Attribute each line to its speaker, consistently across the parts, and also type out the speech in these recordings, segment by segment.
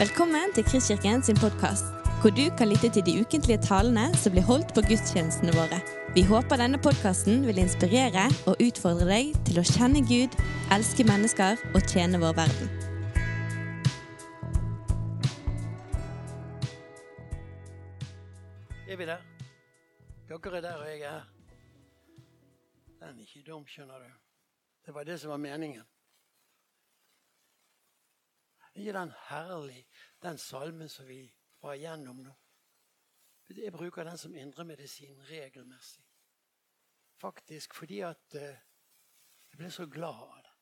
Speaker 1: Velkommen til Kristkirken sin podkast, hvor du kan lytte til de ukentlige talene som blir holdt på gudstjenestene våre. Vi håper denne podkasten vil inspirere og utfordre deg til å kjenne Gud, elske mennesker og tjene vår verden.
Speaker 2: Er vi der? Dere er der, og jeg er her. Den er ikke dum, skjønner du. Det var det som var meningen. Er ikke den herlig, den salmen som vi var igjennom nå? Jeg bruker den som indremedisin regelmessig. Faktisk fordi at eh, jeg ble så glad av det.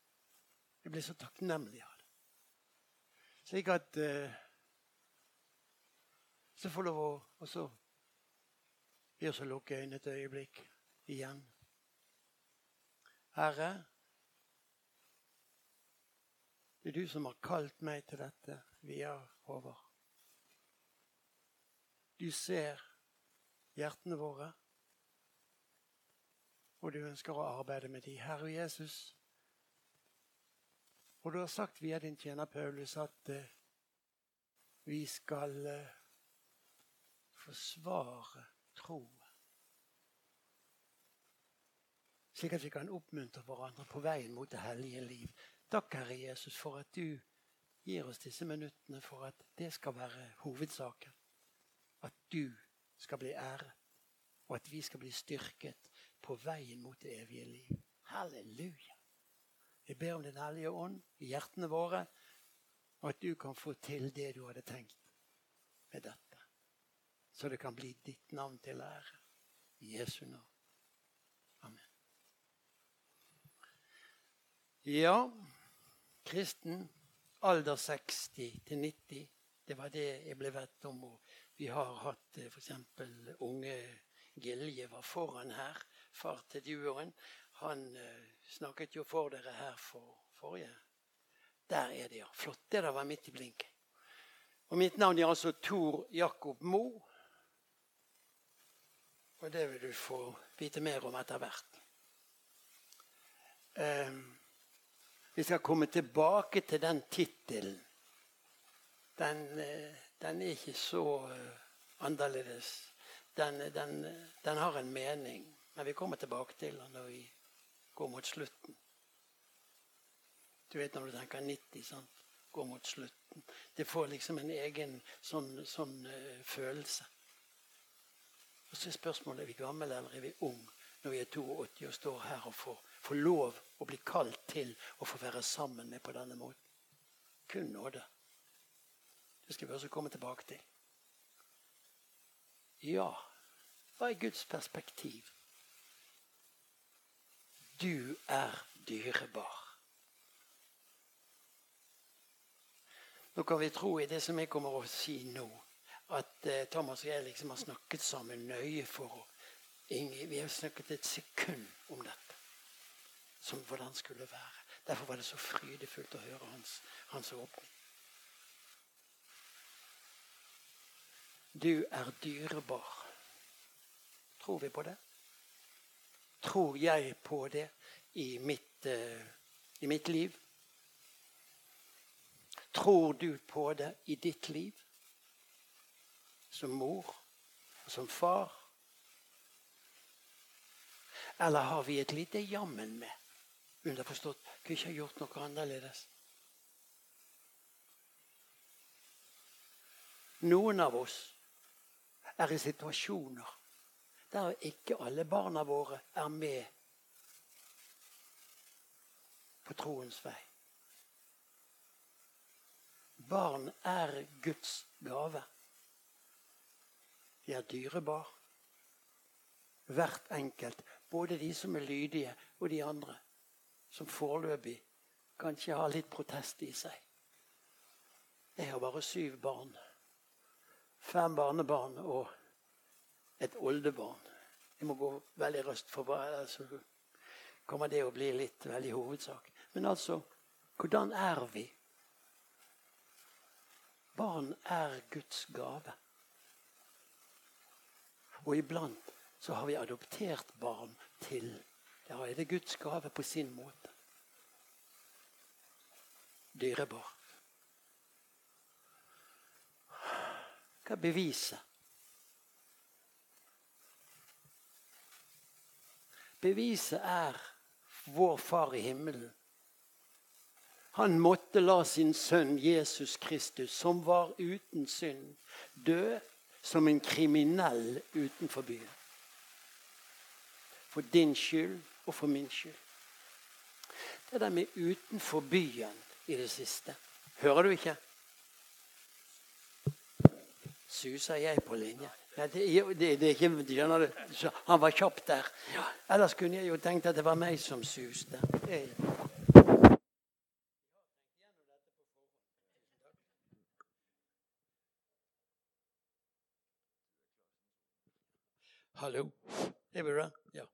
Speaker 2: Jeg ble så takknemlig av det. Slik at eh, Så får lov å også gi oss å lukke øynene et øyeblikk igjen. Herre, det er du som har kalt meg til dette via Håvard. Du ser hjertene våre, og du ønsker å arbeide med de. Herre Jesus, og du har sagt via din tjener Paulus at eh, vi skal eh, forsvare tro. Slik at vi kan oppmuntre hverandre på veien mot det hellige liv. Takk, Herre Jesus, for at du gir oss disse minuttene for at det skal være hovedsaken. At du skal bli æret, og at vi skal bli styrket på veien mot det evige liv. Halleluja! Vi ber om Den hellige ånd i hjertene våre, og at du kan få til det du hadde tenkt med dette. Så det kan bli ditt navn til ære. I Jesu navn. Amen. Ja, kristen alder 60 til 90. Det var det jeg ble bedt om. Og vi har hatt f.eks. unge Gilje var foran her. Far til duoen. Han uh, snakket jo for dere her for forrige Der er det, ja. Flott. Det der var midt i blinken. Og mitt navn er altså Tor Jakob Mo. Og det vil du få vite mer om etter hvert. Um, vi skal komme tilbake til den tittelen. Den, eh, den, er ikke så eh, annerledes. Den, den, den, har en mening, men vi kommer tilbake til den når vi går mot slutten. Du vet når du tenker 90, sant? går mot slutten. Det får liksom en egen sånn, sånn uh, følelse. Og så er spørsmålet er vi gamle eller er vi unge når vi er 82 og står her og får få lov å bli kalt til å få være sammen med på denne måten. Kun nåde. Det skal vi også komme tilbake til. Ja, hva er Guds perspektiv? Du er dyrebar. Nå kan vi tro i det som jeg kommer å si nå, at eh, Thomas og jeg liksom har snakket sammen nøye for å Vi har snakket et sekund om dette som hvordan skulle være. Derfor var det så frydefullt å høre hans, hans åpning. Du er dyrebar. Tror vi på det? Tror jeg på det i mitt, uh, i mitt liv? Tror du på det i ditt liv? Som mor og som far? Eller har vi et lite jammen med? Underforstått kunne ikke ha gjort noe annerledes. Noen av oss er i situasjoner der ikke alle barna våre er med på troens vei. Barn er Guds gave. De er dyrebar. Hvert enkelt. Både de som er lydige, og de andre som foreløpig kanskje har litt protest i seg. Jeg har bare syv barn. Fem barnebarn og et oldebarn. Jeg må gå veldig raskt, for ellers kommer det å bli litt veldig hovedsak. Men altså, hvordan er vi? Barn er Guds gave. Og iblant så har vi adoptert barn til da er det Guds gave på sin måte. Dyrebar. Hva er beviset? Beviset er vår Far i himmelen. Han måtte la sin sønn Jesus Kristus, som var uten synd, dø som en kriminell utenfor byen. For din skyld og for min skyld. Det der med utenfor byen i det siste. Hører du ikke? Suser jeg på linje? Nei, det, det, det, er ikke? Han var kjapp der. Ellers kunne jeg jo tenkt at det var meg som suste. Hallo. Er vi bra? Ja.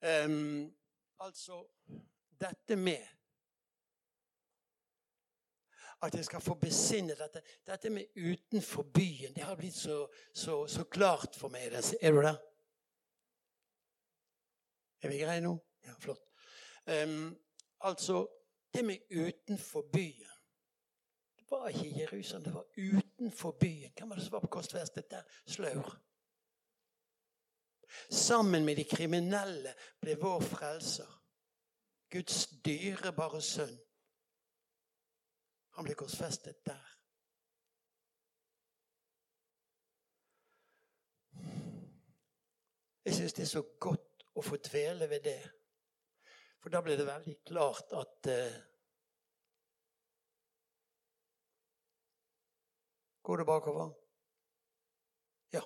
Speaker 2: Um, altså dette med at jeg skal få besinne dette. Dette med utenfor byen, det har blitt så, så, så klart for meg. Er du der? Er vi greie nå? Ja, flott. Um, altså, det med utenfor byen Det var ikke Jerusalem, det var utenfor byen. Hvem var det som var på korsfestet der? Slaur. Sammen med de kriminelle ble vår frelser, Guds dyrebare sønn, han ble korsfestet der. Jeg syns det er så godt å få dvele ved det. For da ble det veldig klart at uh, Går det bakover? Ja.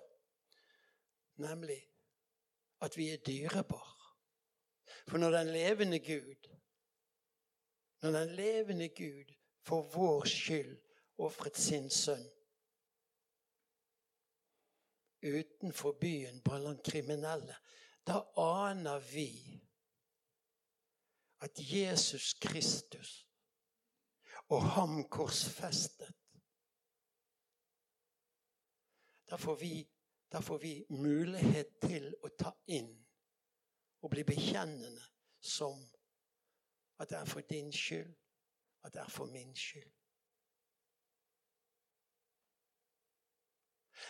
Speaker 2: Nemlig at vi er dyrebare. For når den levende Gud Når den levende Gud for vår skyld ofret sin sønn. Utenfor byen blant kriminelle. Da aner vi at Jesus Kristus og ham korsfestet Da får vi, da får vi mulighet til å ta inn og bli bekjennende som at det er for din skyld at det er for min skyld.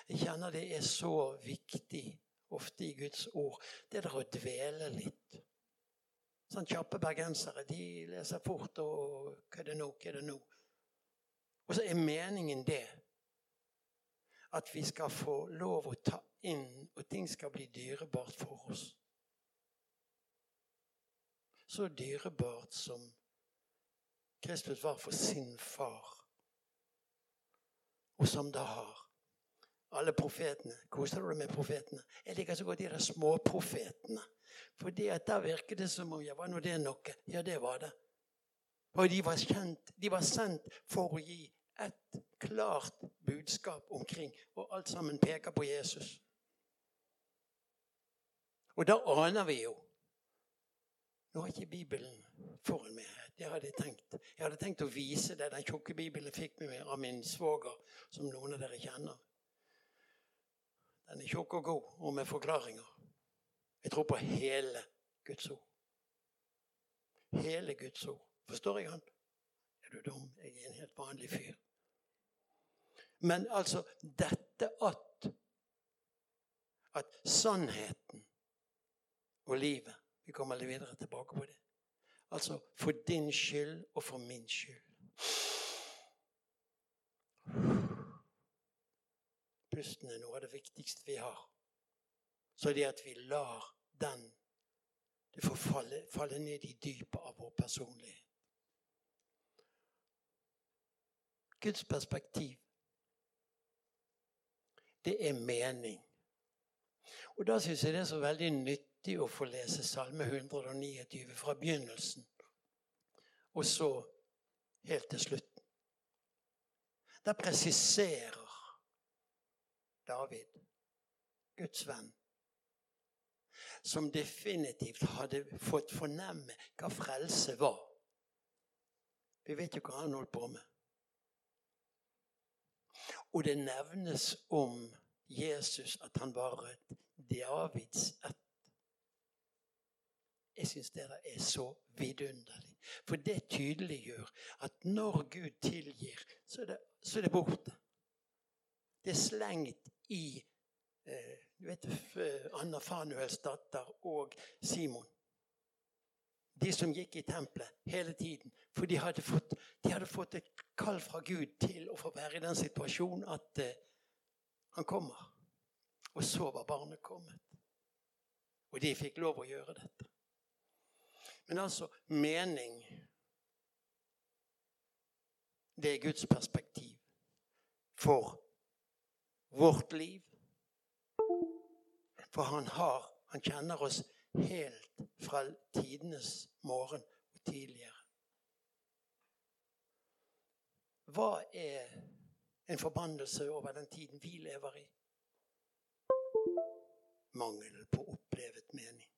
Speaker 2: Jeg kjenner det er så viktig ofte i Guds ord, det der å dvele litt. Sånn Kjappe bergensere de leser fort og 'Hva er det nå? Hva er det nå?' Og så er meningen det at vi skal få lov å ta inn, og ting skal bli dyrebart for oss. Så dyrebart som Kristus var for sin far. Og som da har alle profetene. Koser du deg med profetene? Jeg liker så godt de der småprofetene. At da virker det som om ja, var nå det noe? Ja, det var det. Og de var kjent, de var sendt for å gi et klart budskap omkring. Og alt sammen peker på Jesus. Og da aner vi jo Nå har ikke Bibelen foran meg her. Det hadde jeg tenkt. Jeg hadde tenkt å vise deg den tjukke bibelen jeg fikk med meg av min svoger, som noen av dere kjenner. Den er tjukk og god, og med forklaringer. Jeg tror på hele Guds ord. Hele Guds ord. Forstår jeg han? Er du dum? Jeg er en helt vanlig fyr. Men altså dette at at sannheten og livet Vi kommer litt videre tilbake på det. Altså for din skyld og for min skyld. Pusten er noe av det viktigste vi har. Så det at vi lar den det får falle, falle ned i dypet av vår personlighet. Guds perspektiv, det er mening. Og da syns jeg det er så veldig nyttig å få lese Salme 129 fra begynnelsen og så helt til slutten. Der presiserer David, Guds venn, som definitivt hadde fått fornemme hva frelse var. Vi vet jo hva han holdt på med. Og det nevnes om Jesus at han var et Davids ett jeg syns dere er så vidunderlig. For det tydeliggjør at når Gud tilgir, så er det, så er det borte. Det er slengt i eh, du vet, Anna Fanuels datter og Simon. De som gikk i tempelet hele tiden. For de hadde fått, de hadde fått et kall fra Gud til å få være i den situasjonen at eh, han kommer. Og så var barnet kommet. Og de fikk lov å gjøre dette. Men altså mening Det er Guds perspektiv for vårt liv. For han har Han kjenner oss helt fra tidenes morgen og tidligere. Hva er en forbannelse over den tiden vi lever i? Mangel på opplevet mening.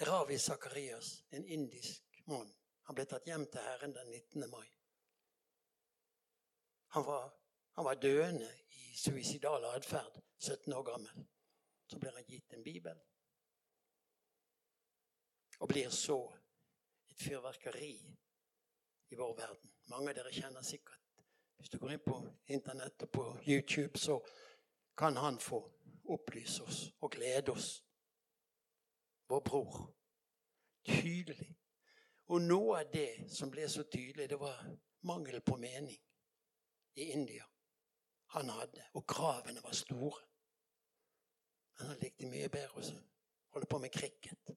Speaker 2: Ravi Sakarias, en indisk mann, han ble tatt hjem til Herren den 19. mai. Han var, han var døende i suicidal atferd, 17 år gammel. Så blir han gitt en bibel. Og blir så et fyrverkeri i vår verden. Mange av dere kjenner sikkert Hvis du går inn på internett og på YouTube, så kan han få opplyse oss og glede oss vår bror. Tydelig. Og noe av det som ble så tydelig, det var mangel på mening i India. Han hadde, og kravene var store. Men han likte mye bedre å holde på med cricket.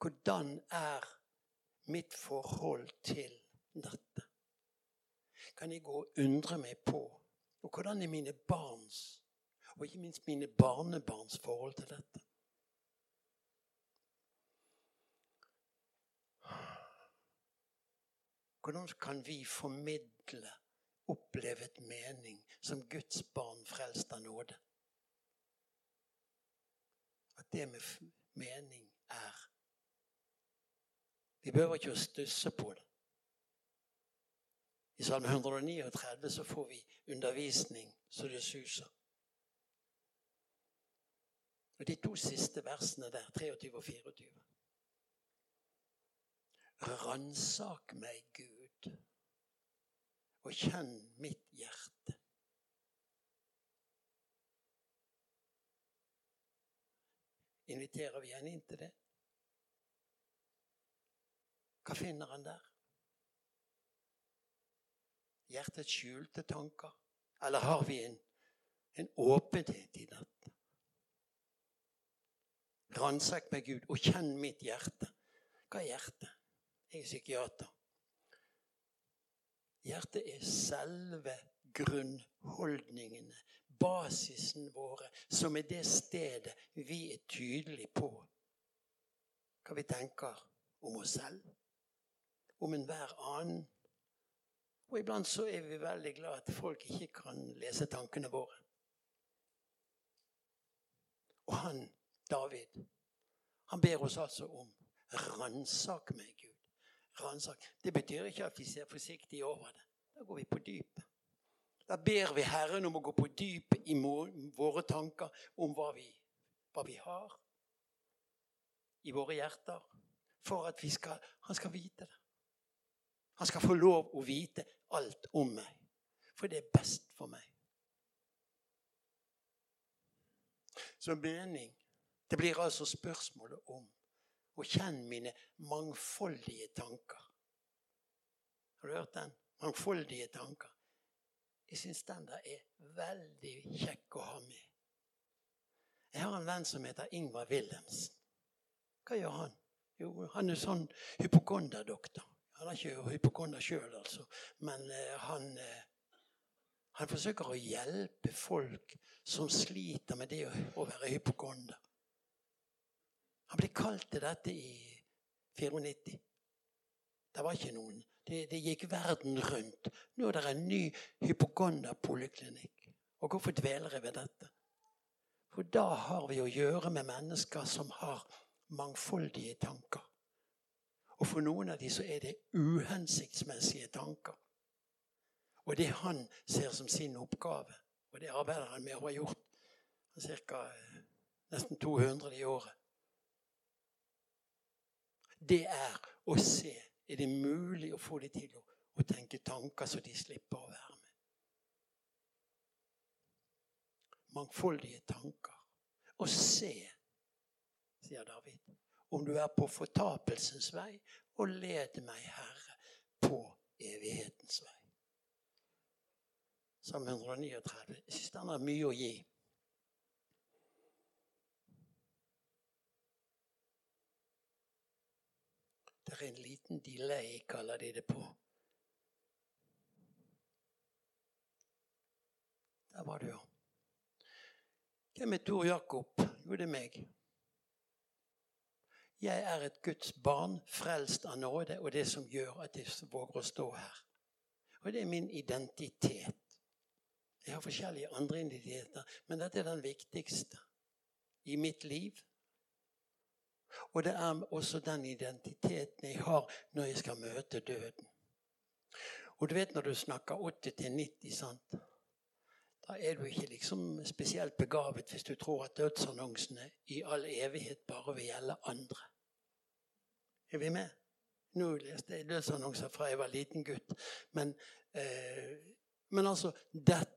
Speaker 2: Hvordan er mitt forhold til dette? Kan jeg gå og undre meg på? Og hvordan er mine barns og ikke minst mine barnebarns forhold til dette. Hvordan kan vi formidle opplevet mening som Guds barn frelst av nåde? At det med mening er Vi behøver ikke å stusse på det. I Salme 139 så får vi undervisning så det suser. Og De to siste versene der, 23 og 24. Ransak meg, Gud, og kjenn mitt hjerte. Inviterer vi henne inn til det? Hva finner han der? Hjertets skjulte tanker? Eller har vi en, en åpenhet i dette? Ransak meg, Gud, og kjenn mitt hjerte. Hva er hjertet? Jeg er psykiater. Hjertet er selve grunnholdningene, basisen våre, som er det stedet vi er tydelige på hva vi tenker om oss selv, om enhver annen. Og iblant så er vi veldig glad at folk ikke kan lese tankene våre. Og han David. Han ber oss altså om ransak meg, Gud. Ransak. Det betyr ikke at vi ser forsiktig over det. Da går vi på dypet. Da ber vi Herren om å gå på dypet i våre tanker om hva vi, hva vi har i våre hjerter, for at skal, han skal vite det. Han skal få lov å vite alt om meg, for det er best for meg. Så mening det blir altså spørsmålet om å kjenne mine mangfoldige tanker. Har du hørt den? Mangfoldige tanker. Jeg syns den der er veldig kjekk å ha med. Jeg har en venn som heter Ingvar Wilhelmsen. Hva gjør han? Jo, han er sånn hypokonderdoktor. Han er ikke hypokonder sjøl, altså. Men eh, han, eh, han forsøker å hjelpe folk som sliter med det å være hypokonder. Han ble kalt til dette i 94. Det var ikke noen. Det, det gikk verden rundt. Nå er det en ny hypokonderpoliklinikk. Og hvorfor dveler jeg ved dette? For da har vi å gjøre med mennesker som har mangfoldige tanker. Og for noen av dem så er det uhensiktsmessige tanker. Og det han ser som sin oppgave, og det arbeider han med og har gjort ca. nesten 200 i året, det er å se er det mulig å få dem til å, å tenke tanker så de slipper å være med. Mangfoldige tanker. Å se, sier David, om du er på fortapelsens vei, og led meg, Herre, på evighetens vei. Som 139. Jeg syns den har mye å gi. Det er en liten delay, kaller de det på. Der var du, ja. Hvem er Tor Jakob? Jo, det er meg. Jeg er et Guds barn, frelst av nåde, og det som gjør at jeg våger å stå her. Og det er min identitet. Jeg har forskjellige andre identiteter, men dette er den viktigste i mitt liv og det er også den identiteten jeg har når jeg skal møte døden. Og du vet når du snakker 80 90, sant? da er du ikke liksom spesielt begavet hvis du tror at dødsannonsene i all evighet bare vil gjelde andre. Er vi med? Nå leste jeg dødsannonser fra jeg var liten gutt. Men, eh, men altså dette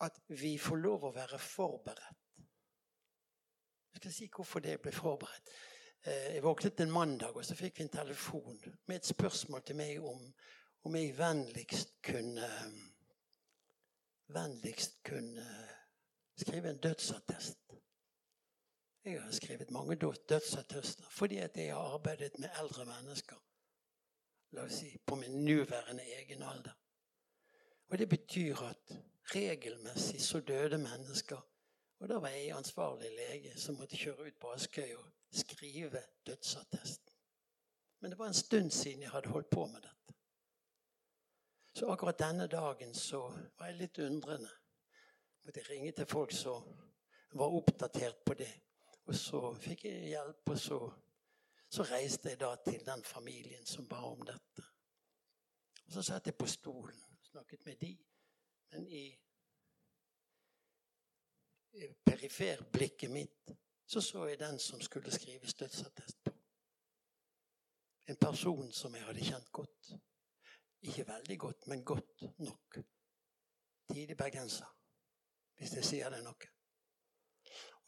Speaker 2: At vi får lov å være forberedt jeg skal si hvorfor det ble forberedt. Eh, jeg våknet en mandag, og så fikk vi en telefon med et spørsmål til meg om, om jeg vennligst kunne Vennligst kunne skrive en dødsattest. Jeg har skrevet mange dødsattester fordi at jeg har arbeidet med eldre mennesker. La oss si på min nåværende egen alder. Og det betyr at regelmessig så døde mennesker og da var jeg ansvarlig lege som måtte kjøre ut på Askøy og skrive dødsattesten. Men det var en stund siden jeg hadde holdt på med dette. Så akkurat denne dagen så var jeg litt undrende. Måtte ringe til folk som var oppdatert på det. Og så fikk jeg hjelp, og så, så reiste jeg da til den familien som ba om dette. Og så satt jeg på stolen og snakket med de. Men i periferblikket mitt, så så jeg den som skulle skrive dødsattest på. En person som jeg hadde kjent godt. Ikke veldig godt, men godt nok. Tidlig bergenser, hvis jeg sier det noe.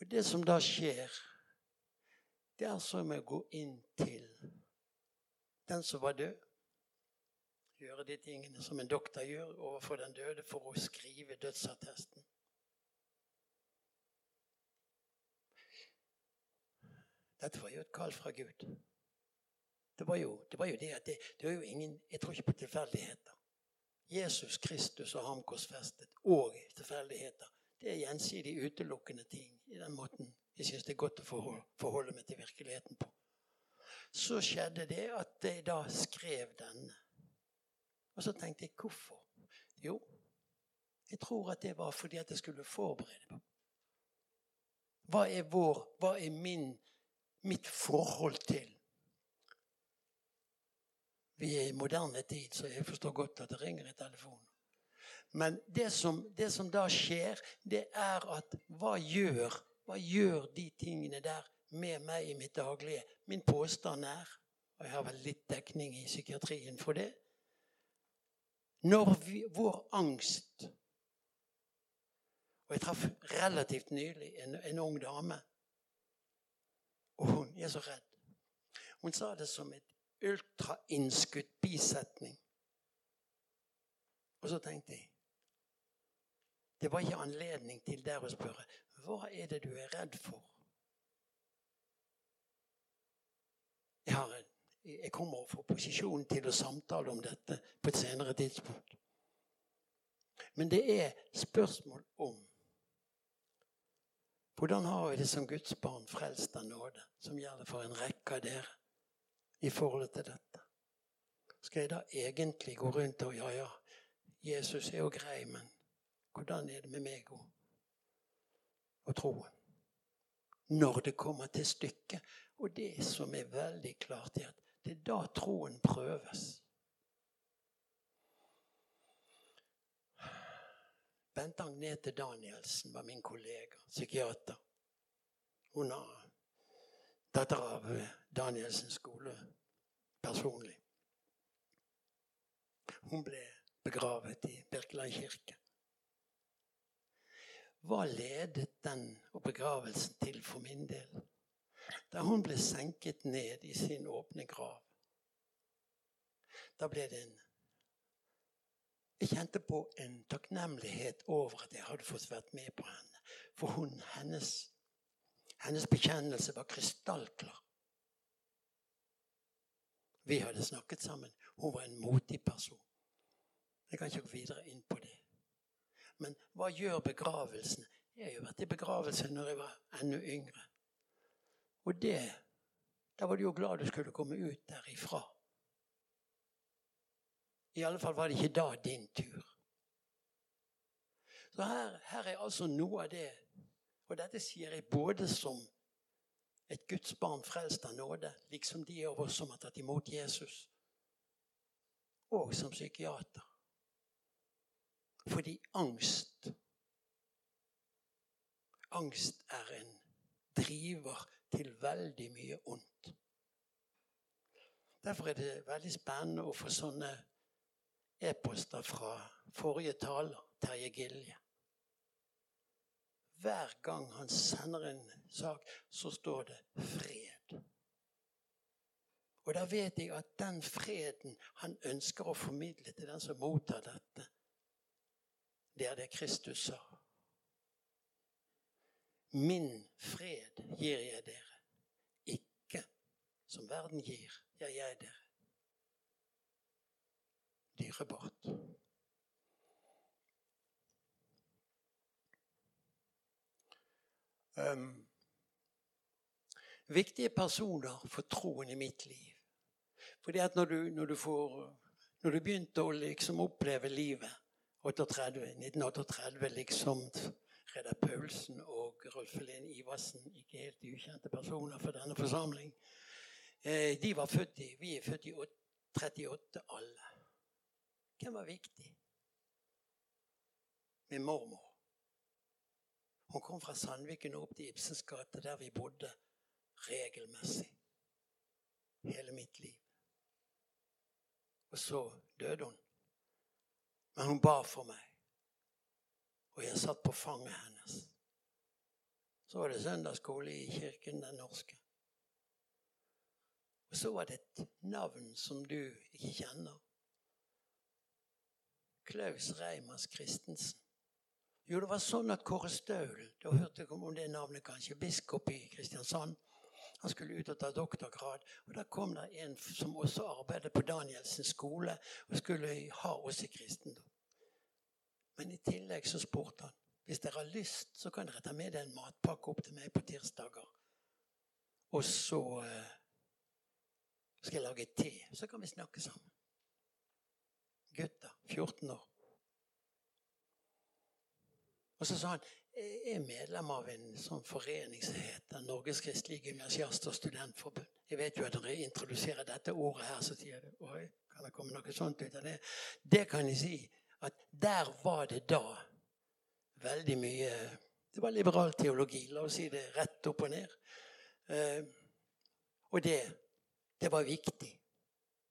Speaker 2: Og det som da skjer, det er som å gå inn til den som var død. Gjøre de tingene som en doktor gjør overfor den døde for å skrive dødsattesten. Dette var jo et kall fra Gud. Det var jo det, var jo det at det, det var jo ingen Jeg tror ikke på tilfeldigheter. Jesus Kristus og ham korsfestet og tilfeldigheter. Det er gjensidig utelukkende ting i den måten jeg syns det er godt å forholde, forholde meg til virkeligheten på. Så skjedde det at jeg da skrev denne. Og så tenkte jeg hvorfor? Jo, jeg tror at det var fordi at jeg skulle forberede meg. Hva er vår, hva er min mitt forhold til. Vi er i moderne tid, så jeg forstår godt at det ringer i telefonen. Men det som, det som da skjer, det er at hva gjør, hva gjør de tingene der med meg i mitt daglige? Min påstand er, og jeg har vel litt dekning i psykiatrien for det Når vi, vår angst Og jeg traff relativt nylig en, en ung dame og hun er så redd. Hun sa det som et ultrainnskutt bisetning. Og så tenkte jeg Det var ikke anledning til der å spørre hva er det du er redd for. Jeg, har, jeg kommer å få posisjon til å samtale om dette på et senere tidspunkt. Men det er spørsmål om hvordan har vi det som Guds barn frelst av nåde, som gjelder for en rekke av dere, i forhold til dette? Skal jeg da egentlig gå rundt og ja, ja, Jesus er jo grei, men hvordan er det med meg og, og troen? Når det kommer til stykket. Og det som er veldig klart, er at det er da troen prøves. Bente Agnete Danielsen var min kollega, psykiater. Hun har datter av Danielsen skole personlig. Hun ble begravet i Birkeland kirke. Hva ledet den og begravelsen til for min del? Da hun ble senket ned i sin åpne grav. Da ble det en Jeg kjente på en takknemlighet over at jeg hadde fått vært med på henne. For hun, hennes, hennes bekjennelse var krystallklar. Vi hadde snakket sammen. Hun var en motig person. Jeg kan ikke gå videre inn på det. Men hva gjør begravelsen? Jeg har jo vært i begravelse når jeg var enda yngre. Og det Da var du jo glad du skulle komme ut derifra. I alle fall var det ikke da din tur. Så her, her er altså noe av det Og dette sier jeg både som et Guds barn frelst av nåde, liksom de av oss som har tatt imot Jesus, og som psykiater. Fordi angst Angst er en driver til veldig mye ondt. Derfor er det veldig spennende å få sånne e-poster fra forrige taler, Terje Gilje. Hver gang han sender en sak, så står det 'fred'. Og da vet jeg at den freden han ønsker å formidle til den som mottar dette, det er det Kristus sa. Min fred gir jeg dere, ikke som verden gir, gir jeg Dyrebart. Um, viktige personer for troen i mitt liv. Fordi at når du, når du, får, når du begynte å liksom oppleve livet 38, 1938, liksom Reda Paulsen og Rolf Helene Iversen, ikke helt ukjente personer for denne forsamling. Eh, de var født i, Vi er født i 38 alle. Hvem var viktig? Min mormor. Hun kom fra Sandviken opp til Ibsens gate, der vi bodde regelmessig. Hele mitt liv. Og så døde hun. Men hun ba for meg. Og jeg satt på fanget hennes. Så var det søndagsskole i kirken Den norske. Og så var det et navn som du ikke kjenner. Klaus Reimers Christensen. Jo, det var sånn at Kåre Staulen Da hørte jeg om det navnet, kanskje? Biskop i Kristiansand. Han skulle ut og ta doktorgrad. Og Da kom det en som også arbeidet på Danielsens skole og skulle ha oss i kristendom. Men i tillegg så spurte han hvis dere har lyst, så kan dere ta med dere en matpakke opp til meg på tirsdager. Og så uh, skal jeg lage te. Så kan vi snakke sammen. Gutter. 14 år. Og så sa han jeg er medlem av en sånn forening som heter Norges kristelige gymnasiast- og studentforbund. Jeg vet jo at når jeg introduserer dette ordet her, så sier det Oi, kan det komme noe sånt ut av det? Det kan jeg si at der var det da veldig mye Det var liberal teologi, la oss si det rett opp og ned. Eh, og det, det var viktig.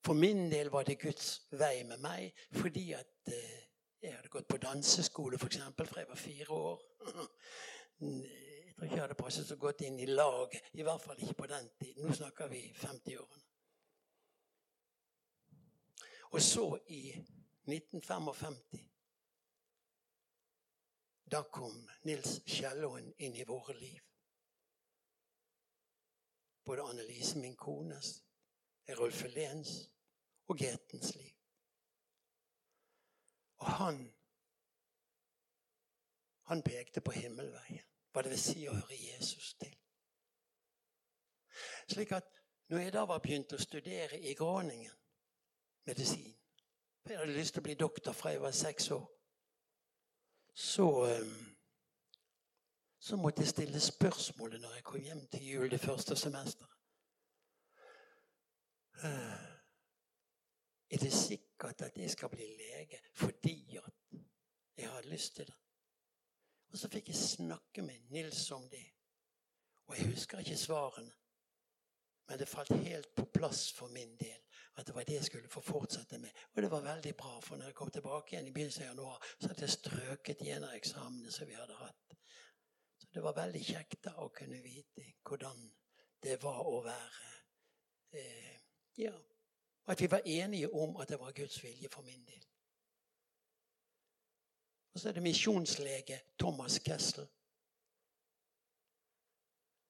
Speaker 2: For min del var det Guds vei med meg fordi at eh, jeg hadde gått på danseskole for eksempel, fra jeg var fire år. Jeg tror ikke jeg hadde passet så godt inn i lag. I hvert fall ikke på den tiden. Nå snakker vi 50-årene. Og så, i 1955 Da kom Nils Kjellåen inn i våre liv. Både Annelise, min kones, Rolf Helens og Getens liv. Og han han pekte på himmelveien. Hva det vil si å høre Jesus til. Slik at når jeg da var begynt å studere i Gråningen medisin For jeg hadde lyst til å bli doktor fra jeg var seks år. Så, ehm, så måtte jeg stille spørsmålet når jeg kom hjem til jul det første semesteret. Er det sikkert at jeg skal bli lege fordi at jeg hadde lyst til det? Og så fikk jeg snakke med Nils om det. Og jeg husker ikke svarene. Men det falt helt på plass for min del at det var det jeg skulle få fortsette med. Og det var veldig bra, for når jeg kom tilbake igjen i begynnelsen av januar, så hadde jeg strøket igjen av eksamene som vi hadde hatt. Så det var veldig kjekt da å kunne vite hvordan det var å være eh, Ja, at vi var enige om at det var Guds vilje for min del. Og så er det misjonslege Thomas Kessel.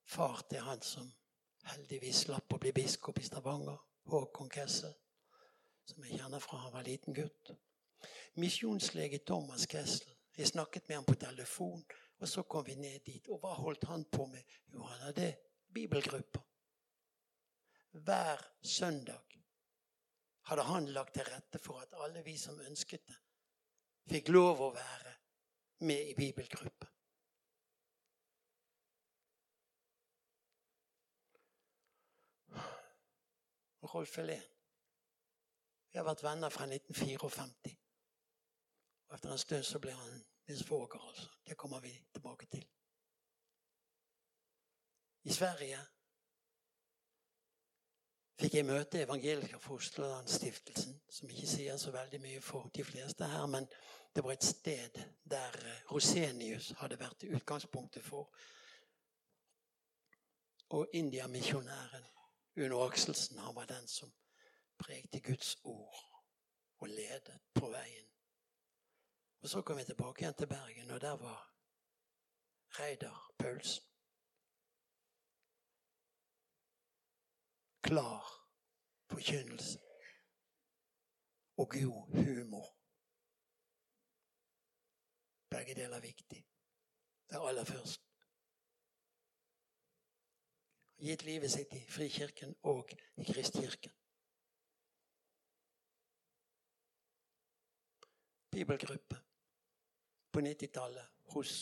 Speaker 2: Far til han som heldigvis slapp å bli biskop i Stavanger. Håkon Kessel, som jeg kjenner fra han var liten gutt. Misjonslege Thomas Kessel. Jeg snakket med ham på telefon, og så kom vi ned dit. Og hva holdt han på med? Jo, han hadde bibelgrupper. Hver søndag hadde han lagt til rette for at alle vi som ønsket det, fikk lov å være med i bibelgruppe. Rolf Helén. Vi har vært venner fra 1954. Og etter en stund så ble han min svoger, altså. Det kommer vi tilbake til. I Sverige fikk jeg møte Evangeliker Fosterlandsstiftelsen, som ikke sier så veldig mye for de fleste her, men det var et sted der Rosenius hadde vært utgangspunktet for. Og Indiamisjonæren Uno Akselsen han var den som pregte Guds ord og ledet på veien. Og Så kom vi tilbake igjen til Bergen, og der var Reidar Paulsen. Klar forkynnelse og god humor. Begge deler er viktig. Det er aller først gitt livet sitt i Frikirken og i Kristkirken. Bibelgruppe på 90-tallet hos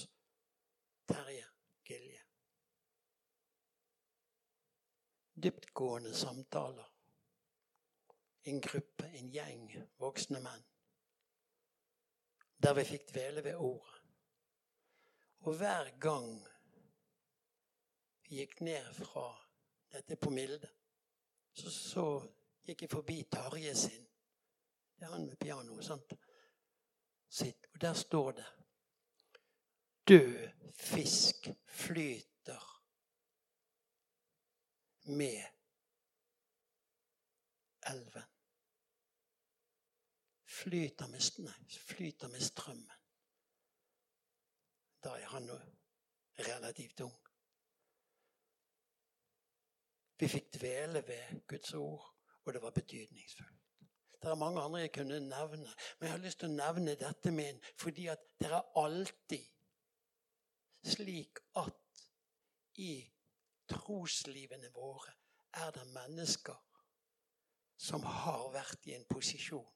Speaker 2: Terje Gilje. Dyptgående samtaler. En gruppe, en gjeng voksne menn. Der vi fikk dvele ved ordet. Og hver gang vi gikk ned fra dette på Milde, så, så gikk jeg forbi Tarje sin. Det er han med piano. sant? Sitt. Og der står det Død fisk flyter med elven. Flyter med, nei, flyter med strømmen. Da er han relativt ung. Vi fikk dvele ved Guds ord, og det var betydningsfullt. Det er mange andre jeg kunne nevne, men jeg har lyst til å nevne dette en fordi at det er alltid slik at i troslivene våre er det mennesker som har vært i en posisjon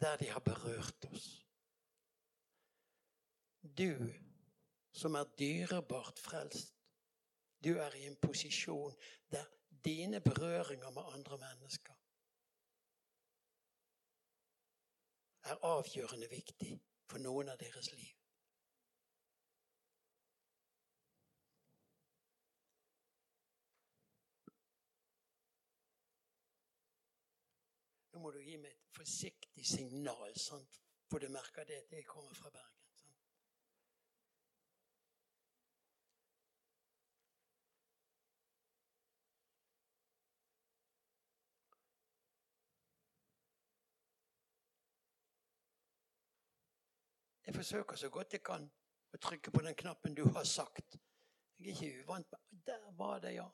Speaker 2: der de har berørt oss. Du som er dyrebart frelst, du er i en posisjon der dine berøringer med andre mennesker er avgjørende viktig for noen av deres liv. Må du gi meg et forsiktig signal, sant? for du merker det at jeg kommer fra Bergen. Jeg forsøker så godt jeg kan å trykke på den knappen du har sagt. Jeg er ikke uvant med Der var det, ja.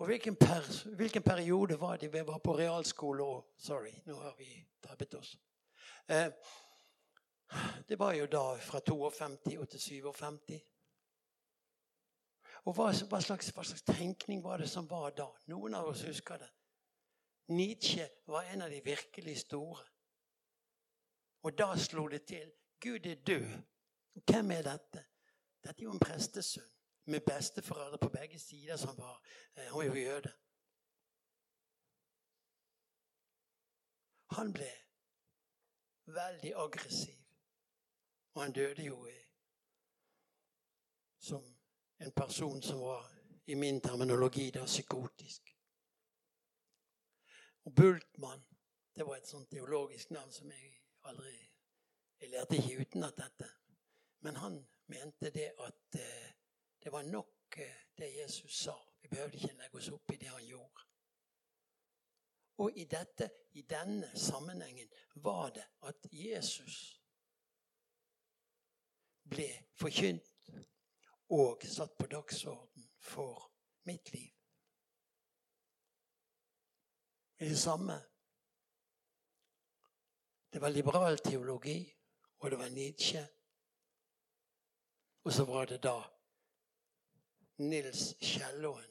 Speaker 2: Og hvilken, per, hvilken periode var det vi var på realskole òg? Sorry, nå har vi tabbet oss. Eh, det var jo da fra 52 og til 57. Og hva, hva, slags, hva, slags, tenkning var det som var da? Noen av oss husker det. Nietzsche var en av de virkelig store. Og da slo det til. Gud er død. Hvem er dette? Dette er jo en prestesønn med besteforeldre på begge sider som var Han Hun er jo jøde. Han ble veldig aggressiv. Og han døde jo i, som en person som var i min terminologi da psykotisk. Og Bultmann det var et sånt teologisk navn som jeg aldri Jeg lærte ikke utenat dette. Men han mente det at eh, det var nok eh, det Jesus sa. Vi behøvde ikke legge oss opp i det han gjorde. Og i, dette, i denne sammenhengen var det at Jesus ble forkynt og satt på dagsorden for mitt liv. I det samme Det var liberal teologi, og det var Nietzsche. Og så var det da Nils Kjellåen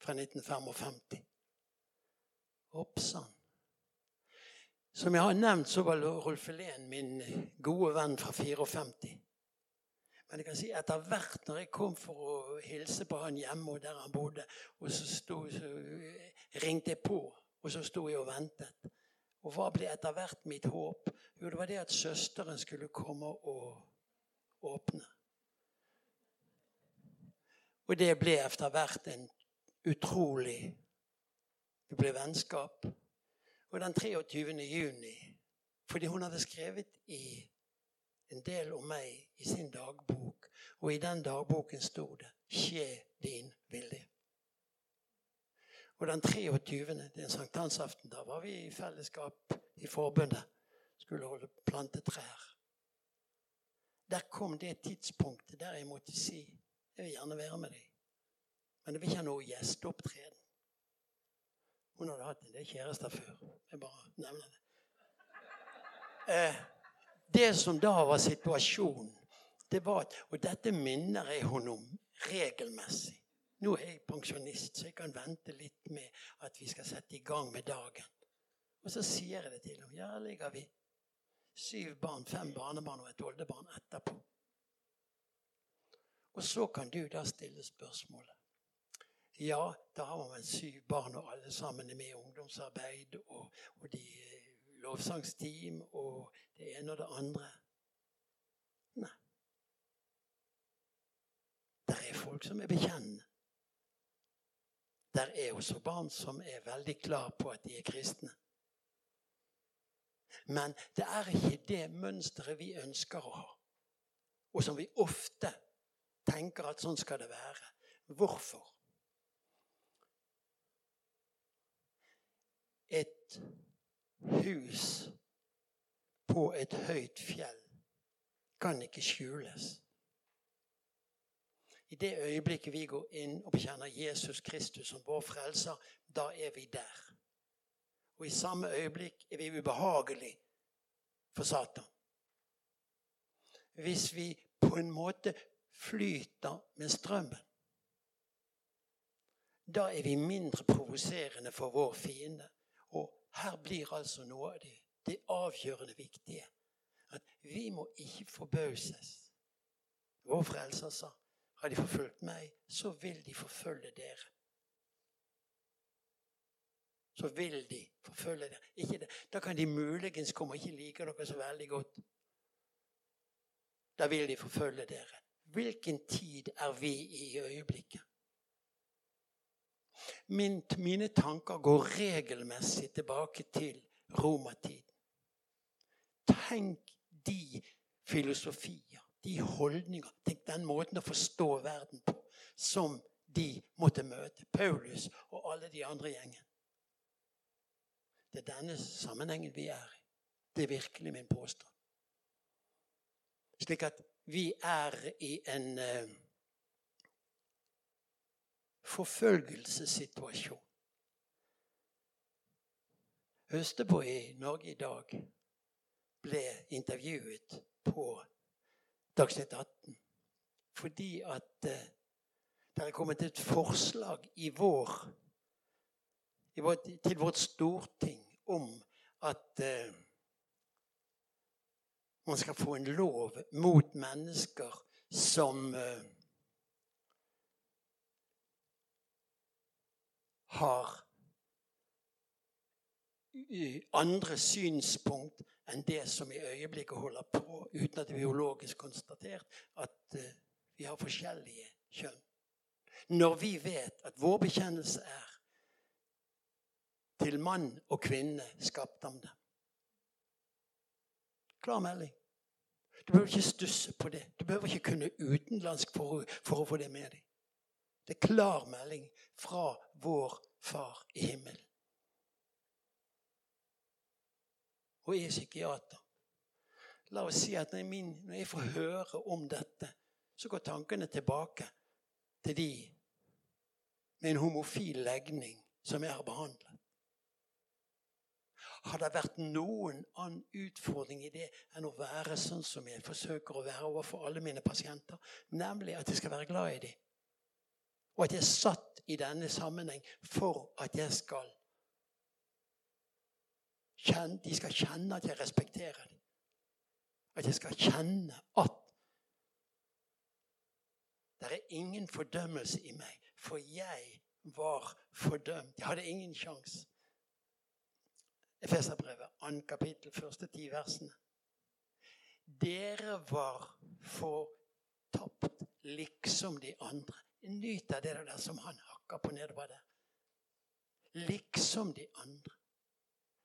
Speaker 2: fra 1955. Oppsann. Som jeg har nevnt, så var Rolf Helén min gode venn fra 54. Men jeg kan si etter hvert når jeg kom for å hilse på han hjemme og der han bodde, og så, stod, så ringte jeg på, og så sto jeg og ventet. Og hva ble etter hvert mitt håp? Jo, det var det at søsteren skulle komme og åpne. Og det ble etter hvert en utrolig Det ble vennskap. Og den 23. juni Fordi hun hadde skrevet i en del om meg i sin dagbok, og i den dagboken sto det 'Skje din vilje'. Og den 23., det er en sankthansaften, da var vi i fellesskap i forbundet. Skulle holde plante trær. Der kom det tidspunktet der jeg måtte si jeg vil gjerne være med deg, men jeg vil ikke ha noe gjesteopptreden. Hun hadde hatt en del kjærester før. Jeg bare nevner det. Eh, det som da var situasjonen, det var at Og dette minner jeg henne om regelmessig. Nå er jeg pensjonist, så jeg kan vente litt med at vi skal sette i gang med dagen. Og så sier jeg det til henne. Ja, ligger vi syv barn, fem barnebarn og et oldebarn etterpå. Og så kan du da stille spørsmålet. Ja, da har man syv barn, og alle sammen er med i ungdomsarbeid, og, og de lovsangsteam og det ene og det andre. Nei. Det er folk som er bekjennende. Der er også barn som er veldig klar på at de er kristne. Men det er ikke det mønsteret vi ønsker å ha, og som vi ofte tenker at sånn skal det være. Hvorfor? Et hus på et høyt fjell kan ikke skjules. I det øyeblikket vi går inn og bekjenner Jesus Kristus som vår frelser, da er vi der. Og i samme øyeblikk er vi ubehagelig for Satan. Hvis vi på en måte flyter med strømmen, da er vi mindre provoserende for vår fiende. Og her blir altså noe av det, det avgjørende viktige. At vi må ikke forbauses. Vår frelser sa har de forfulgt meg, så vil de forfølge dere. Så vil de forfølge dere. da kan de muligens komme og ikke like dere så veldig godt. Da vil de forfølge dere. Hvilken tid er vi i øyeblikket? Min, mine tanker går regelmessig tilbake til romertiden. Tenk de filosofier, de holdninger, tenk den måten å forstå verden på som de måtte møte. Paulus og alle de andre gjengen. Det er denne sammenhengen vi er i. Det er virkelig min påstand. Slik at vi er i en uh, forfølgelsessituasjon. Østebø i Norge i dag ble intervjuet på Dagsnytt 18 fordi at uh, det er kommet et forslag i vår, i vår, til vårt storting om at uh, man skal få en lov mot mennesker som uh, har andre synspunkt enn det som i øyeblikket holder på, uten at det er biologisk konstatert at eh, vi har forskjellige kjønn. når vi vet at vår bekjennelse er til mann og kvinne skapt ham dem. Klar melding. Du behøver ikke stusse på det. Du behøver ikke kunne utenlandsk for, for å få det med deg. Det er klar melding fra vår Far i himmelen. Og jeg er psykiater. La oss si at når jeg, min, når jeg får høre om dette, så går tankene tilbake til de med en homofil legning som jeg har behandlet. Har det vært noen annen utfordring i det enn å være sånn som jeg forsøker å være overfor alle mine pasienter? Nemlig at jeg skal være glad i dem. Og at jeg er satt i denne sammenheng for at jeg skal kjenne, De skal kjenne at jeg respekterer dem. At jeg skal kjenne at det er ingen fordømmelse i meg, for jeg var fordømt. Jeg hadde ingen sjanse. Efeserbrevet, 2. kapittel, første ti versene. Dere var fortapt liksom de andre. Nyt av det der som han hakker på nedover der. Liksom de andre.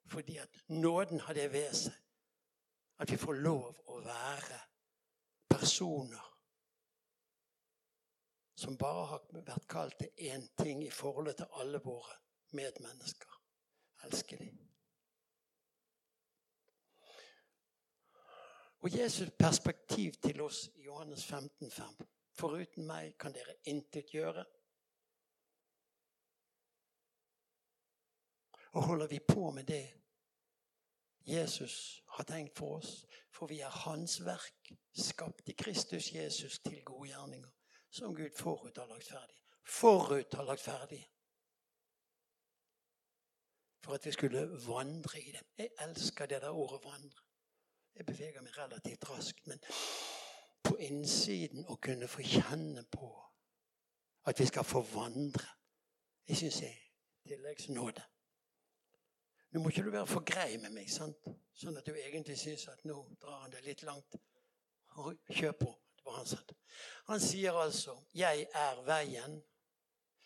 Speaker 2: Fordi at nåden har det ved seg at vi får lov å være personer som bare har vært kalt til én ting i forholdet til alle våre medmennesker. Elsker dem. Og Jesus' perspektiv til oss i Johannes 15, 5. Foruten meg kan dere intet gjøre. Og holder vi på med det Jesus har tenkt for oss, for vi er Hans verk, skapt i Kristus Jesus til gode gjerninger, som Gud forut har lagt ferdig. Forut har lagt ferdig. For at vi skulle vandre i det. Jeg elsker det der ordet 'vandre'. Jeg beveger meg relativt raskt, men på innsiden å kunne få kjenne på at vi skal forvandre. jeg syns jeg tilleggsnåde. Nå må ikke du være for grei med meg, sant? sånn at du egentlig syns at nå drar han det litt langt. Kjør på. Det var han sa. Han sier altså 'Jeg er veien,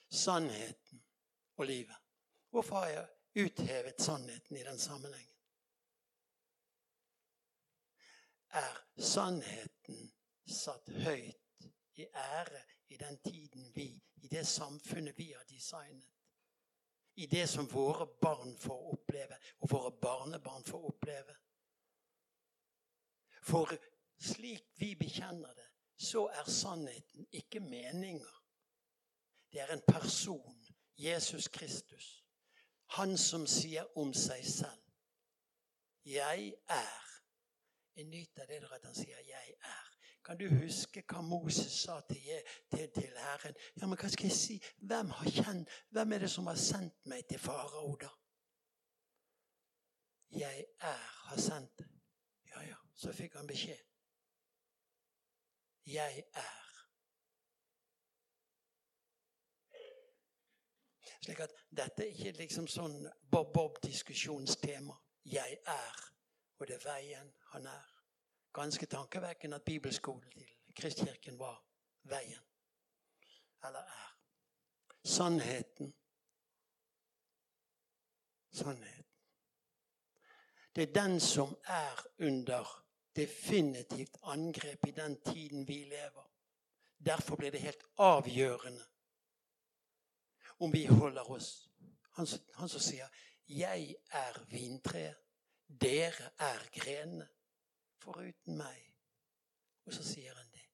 Speaker 2: sannheten og livet'. Hvorfor har jeg uthevet sannheten i den sammenhengen? Er sannheten satt høyt i ære i den tiden vi, i det samfunnet vi har designet? i det som våre barn får oppleve, og våre barnebarn får oppleve. For slik vi bekjenner det, så er sannheten ikke meninger. Det er en person, Jesus Kristus. Han som sier om seg selv 'Jeg er'. Jeg nyter det at han sier 'jeg er'. Kan du huske hva Moses sa til, til, til Herren? Ja, men hva skal jeg si? Hvem, kjent, hvem er det som har sendt meg til farao, da? Jeg er har sendt deg. Ja, ja. Så fikk han beskjed. Jeg er. Slik at dette er ikke liksom sånn bob-bob-diskusjonstema. Jeg er, og det er veien han er ganske tankevekkende at bibelskolen til Kristkirken var veien. Eller er. Sannheten. Sannheten. Det er den som er under definitivt angrep i den tiden vi lever. Derfor blir det helt avgjørende om vi holder oss Han, han som sier 'Jeg er vintreet, dere er grenene' foruten meg. Og så sier han det.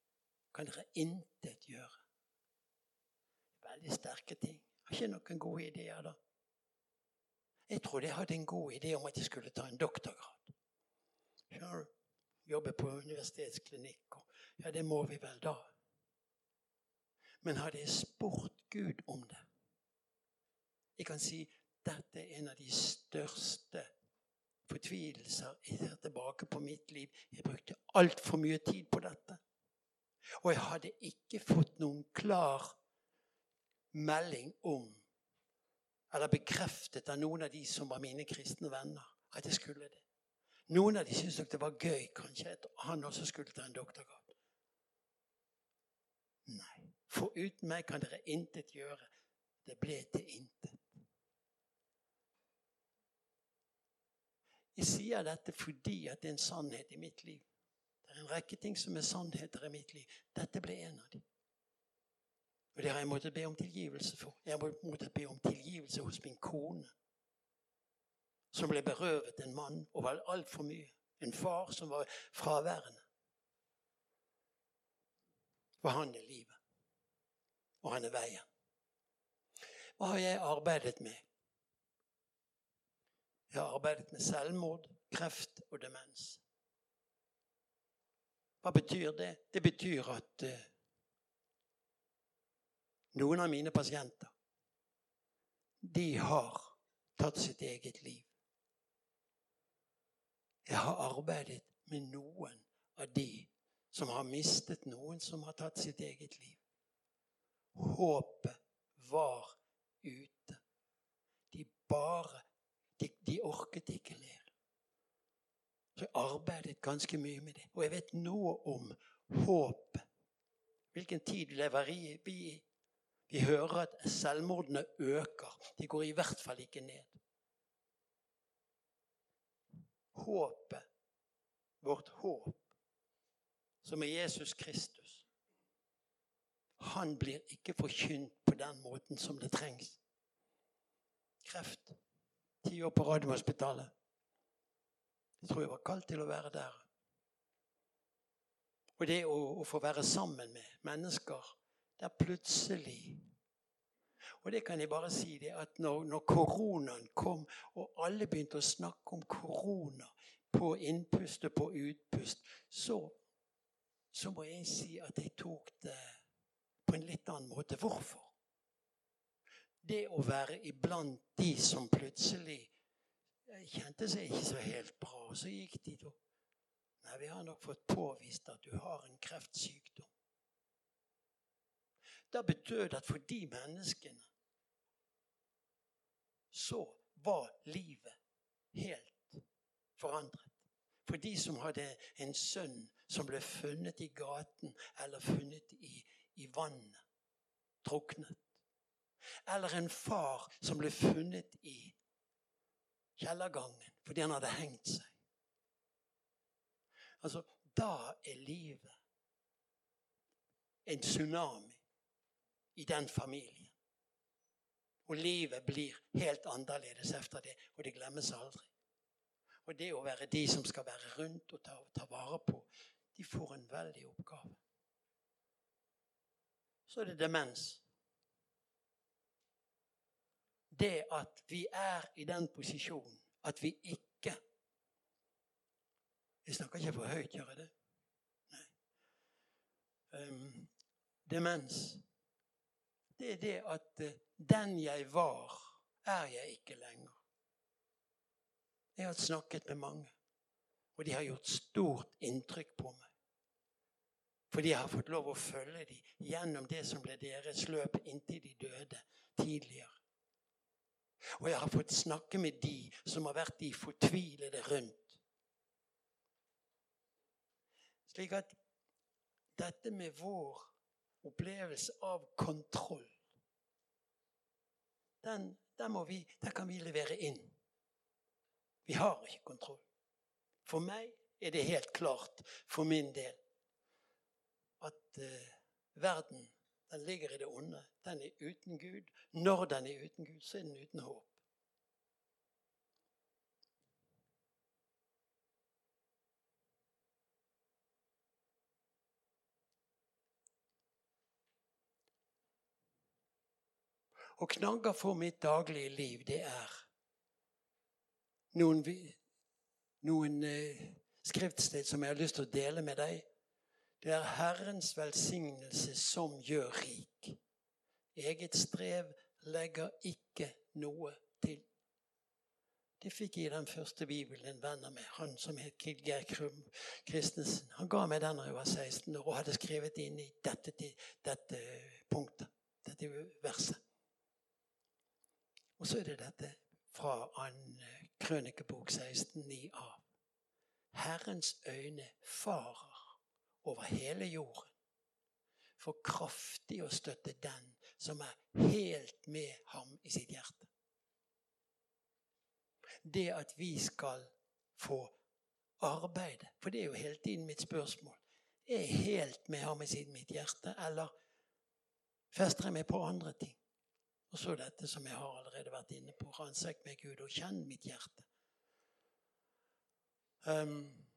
Speaker 2: Kan dere intet gjøre? Veldig sterke ting. Har ikke noen gode ideer, da. Jeg trodde jeg hadde en god idé om at jeg skulle ta en doktorgrad. Sure. Jobbe på universitetsklinikk. Ja, det må vi vel da. Men hadde jeg spurt Gud om det Jeg kan si dette er en av de største fortvilelser. Jeg ser tilbake på mitt liv. Jeg brukte altfor mye tid på dette. Og jeg hadde ikke fått noen klar melding om eller bekreftet av noen av de som var mine kristne venner, at jeg skulle det. Noen av de syntes nok det var gøy kanskje at han også skulle ta en doktorgrad. Nei. For uten meg kan dere intet gjøre. Det ble til intet. Jeg sier dette fordi at det er en sannhet i mitt liv. Det er en rekke ting som er sannheter i mitt liv. Dette ble en av dem. Og det har jeg måttet be om tilgivelse for. Jeg har måttet be om tilgivelse hos min kone, som ble berøvet en mann og var altfor mye. En far som var fraværende. For han er livet. Og han er veien. Hva har jeg arbeidet med? Jeg har arbeidet med selvmord, kreft og demens. Hva betyr det? Det betyr at uh, noen av mine pasienter de har tatt sitt eget liv. Jeg har arbeidet med noen av de som har mistet noen som har tatt sitt eget liv. Håpet var ute. De bare De, de orket ikke ler. Så jeg arbeidet ganske mye med det. Og jeg vet noe om håp. Hvilken tid lever vi i? Vi hører at selvmordene øker. De går i hvert fall ikke ned. Håpet, vårt håp, som er Jesus Kristus, han blir ikke forkynt på den måten som det trengs. Kreft. Ti år på Radiumhospitalet. Jeg tror jeg var kalt til å være der. Og det å, å få være sammen med mennesker der plutselig Og det kan jeg bare si det at når, når koronaen kom, og alle begynte å snakke om korona på innpust og på utpust, så, så må jeg si at jeg tok det på en litt annen måte. Hvorfor? Det å være iblant de som plutselig kjente seg ikke så helt bra. Og så gikk de da. Nei, vi har nok fått påvist at du har en kreftsykdom. Da betød det at for de menneskene så var livet helt forandret. For de som hadde en sønn som ble funnet i gaten eller funnet i, i vannet, druknet. Eller en far som ble funnet i kjellergangen fordi han hadde hengt seg. Altså, da er livet en tsunami i den familien. Og livet blir helt annerledes etter det, og det glemmes aldri. Og det å være de som skal være rundt og ta, ta vare på, de får en veldig oppgave. Så er det demens. Det at vi er i den posisjonen at vi ikke Jeg snakker ikke for høyt, gjør jeg det? Nei. Um, demens. Det er det at uh, den jeg var, er jeg ikke lenger. Jeg har snakket med mange, og de har gjort stort inntrykk på meg. Fordi jeg har fått lov å følge dem gjennom det som ble deres løp inntil de døde tidligere. Og jeg har fått snakke med de som har vært de fortvilede rundt. Slik at dette med vår opplevelse av kontroll den, den, vi, den kan vi levere inn. Vi har ikke kontroll. For meg er det helt klart, for min del, at uh, verden den ligger i det onde. Den er uten Gud. Når den er uten Gud, så er den uten håp. Og knagger for mitt daglige liv, det er noen, noen eh, skriftsted som jeg har lyst til å dele med deg. Det er Herrens velsignelse som gjør rik. Eget strev legger ikke noe til. Det fikk jeg i den første bibelen en venn av meg, han som het Geir Krum Christensen. Han ga meg den da jeg var 16 år og hadde skrevet inn i dette, dette punktet, dette verset. Og så er det dette fra an Krønikebok 16,9a. Herrens øyne farer over hele jorden for kraftig å støtte den som er helt med ham i sitt hjerte. Det at vi skal få arbeide, for det er jo hele tiden mitt spørsmål Er jeg helt med ham i mitt hjerte, eller fester jeg meg på andre ting? Og så dette som jeg har allerede vært inne på. Ransak meg, Gud, og kjenn mitt hjerte. Um,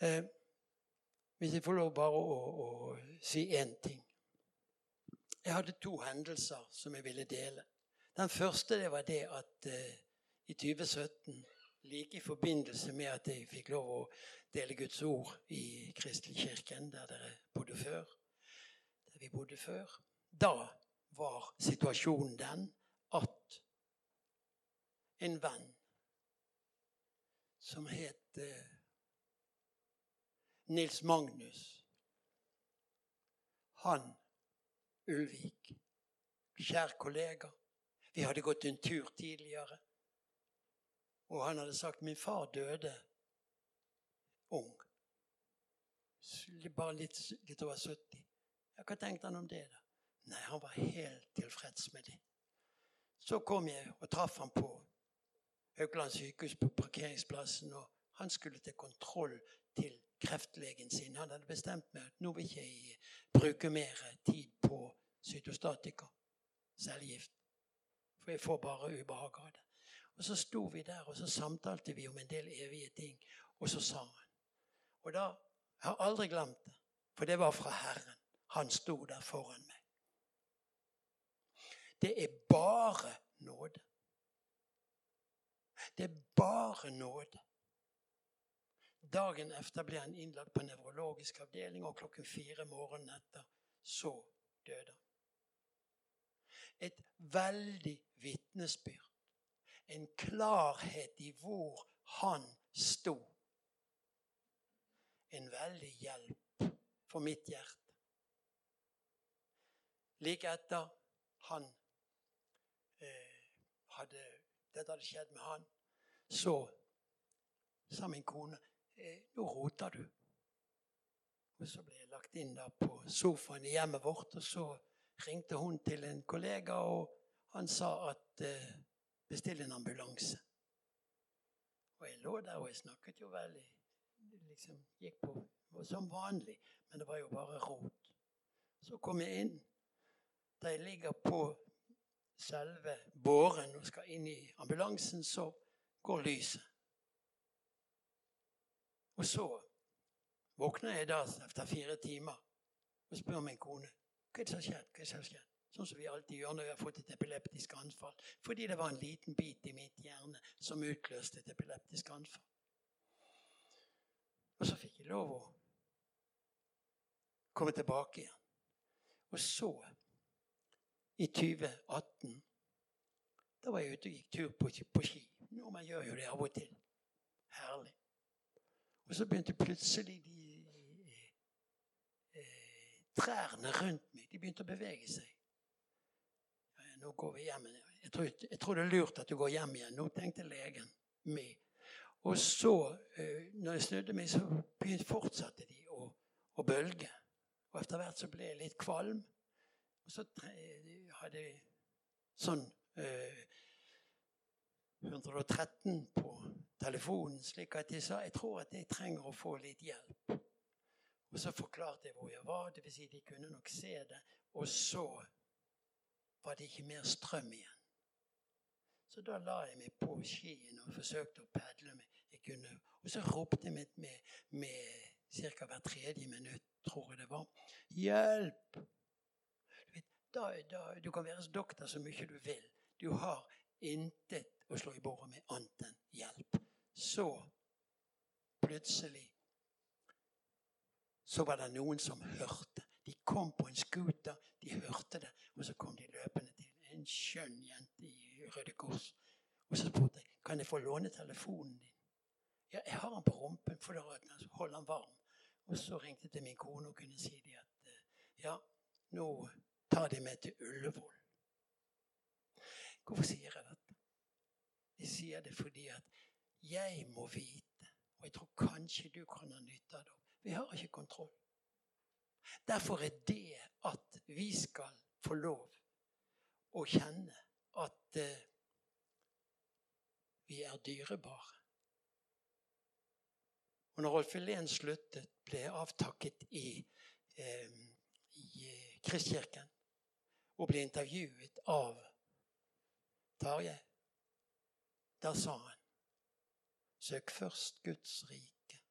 Speaker 2: Eh, hvis jeg får lov bare å, å si én ting. Jeg hadde to hendelser som jeg ville dele. Den første det var det at eh, i 2017, like i forbindelse med at jeg fikk lov å dele Guds ord i Kristelkirken, der dere bodde før, der vi bodde før, da var situasjonen den at en venn som het eh, Nils Magnus. Han Ulvik. Kjær kollega. Vi hadde gått en tur tidligere. Og han hadde sagt min far døde ung. Bare litt, litt over 70. Ja, hva tenkte han om det? da? Nei, han var helt tilfreds med det. Så kom jeg og traff han på Haukeland sykehus på parkeringsplassen. og Han skulle til kontroll til kreftlegen sin. Han hadde bestemt meg at nå vil ikke jeg bruke mer tid på cytostatika, cellegift. For jeg får bare ubehag av det. Og så sto vi der, og så samtalte vi om en del evige ting. Og så sa han. Og da Jeg har aldri glemt det, for det var fra Herren. Han sto der foran meg. Det er bare nåde. Det er bare nåde. Dagen etter ble han innlagt på nevrologisk avdeling, og klokken fire morgenen etter så døde han. Et veldig vitnesbyrd. En klarhet i hvor han sto. En veldig hjelp for mitt hjerte. Like etter han eh, hadde, dette hadde skjedd med han, så sa min kone nå roter du. Og Så ble jeg lagt inn der på sofaen i hjemmet vårt, og så ringte hun til en kollega, og han sa at eh, bestill en ambulanse. Og jeg lå der, og jeg snakket jo veldig liksom Gikk på som vanlig, men det var jo bare rot. Så kom jeg inn. Da jeg ligger på selve båren og skal inn i ambulansen, så går lyset. Og så våkner jeg da etter fire timer og spør min kone hva er det som har skjedd. Hva er det som har skjedd? Sånn som vi alltid gjør når vi har fått et epileptisk anfall. Fordi det var en liten bit i mitt hjerne som utløste et epileptisk anfall. Og så fikk jeg lov å komme tilbake igjen. Og så, i 2018 Da var jeg ute og gikk tur på, på ski. Nordmenn gjør jo det av og til. Herlig. Og så begynte plutselig de eh, trærne rundt meg de begynte å bevege seg. Nå går vi hjem. Jeg tror, jeg tror, det er lurt at du går hjem igjen. Nå tenkte legen meg. Og så, eh, når jeg snudde meg, så begynte, fortsatte de å, å, bølge. Og etter hvert så ble jeg litt kvalm. Og så hadde jeg sånn eh, 113 på telefonen, slik at jeg sa jeg tror at jeg trenger å få litt hjelp. Og så forklarte jeg hvor jeg var, dvs. Si de kunne nok se det. Og så var det ikke mer strøm igjen. Så da la jeg meg på skien og forsøkte å padle. Jeg kunne, og så ropte jeg med, med, med ca. hvert tredje minutt, tror jeg det var, 'Hjelp!' Du, vet, da, da, du kan være doktor så mye du vil. Du har intet å slå i bordet med annet enn hjelp. Så plutselig så var det noen som hørte. De kom på en scooter, de hørte det, og så kom de løpende til en skjønn jente i Røde Kors. Og så spurte jeg kan jeg få låne telefonen din. Ja, jeg har den på rumpen, for da holder den varm. Og så ringte jeg til min kone og kunne si de at eh, ja, nå tar de meg til Ullevål. Hvorfor sier jeg dette? Jeg sier det fordi at Jeg må vite, og jeg tror kanskje du kan ha nytte av det. Vi har ikke kontroll. Derfor er det at vi skal få lov å kjenne at eh, vi er dyrebare. Og når Rolf Helen sluttet, ble avtakket i, eh, i Kristkirken og ble intervjuet av Tarjei, da sa han Søk først Guds rike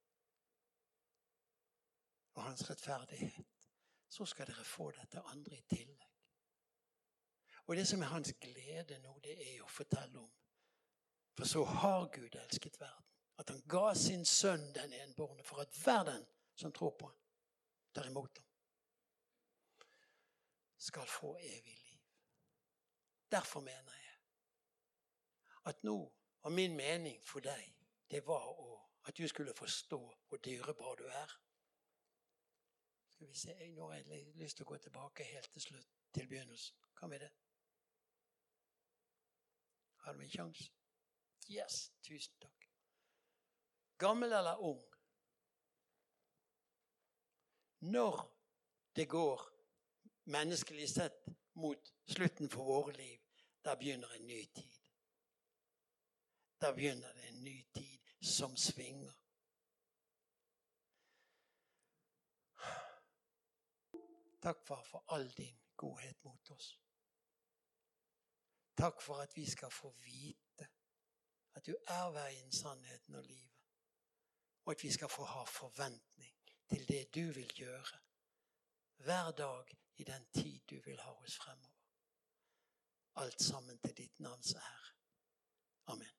Speaker 2: og hans rettferdighet. Så skal dere få dette andre i tillegg. Og det som er hans glede nå, det er å fortelle om. For så har Gud elsket verden. At han ga sin sønn den enbårne for at verden som tror på ham, tar imot ham, skal få evig liv. Derfor mener jeg at nå var min mening for deg det var å, at du skulle forstå hvor dyrebar du er. Skal vi se, Nå har jeg lyst til å gå tilbake helt til slutt, til begynnelsen. Kan vi det? Har du en sjanse? Yes, tusen takk. Gammel eller ung? Når det går menneskelig sett mot slutten for våre liv, da begynner en ny tid. Da begynner det en ny tid som svinger. Takk, far, for all din godhet mot oss. Takk for at vi skal få vite at du er veien, sannheten og livet. Og at vi skal få ha forventning til det du vil gjøre hver dag i den tid du vil ha oss fremover. Alt sammen til ditt navns ære. Amen.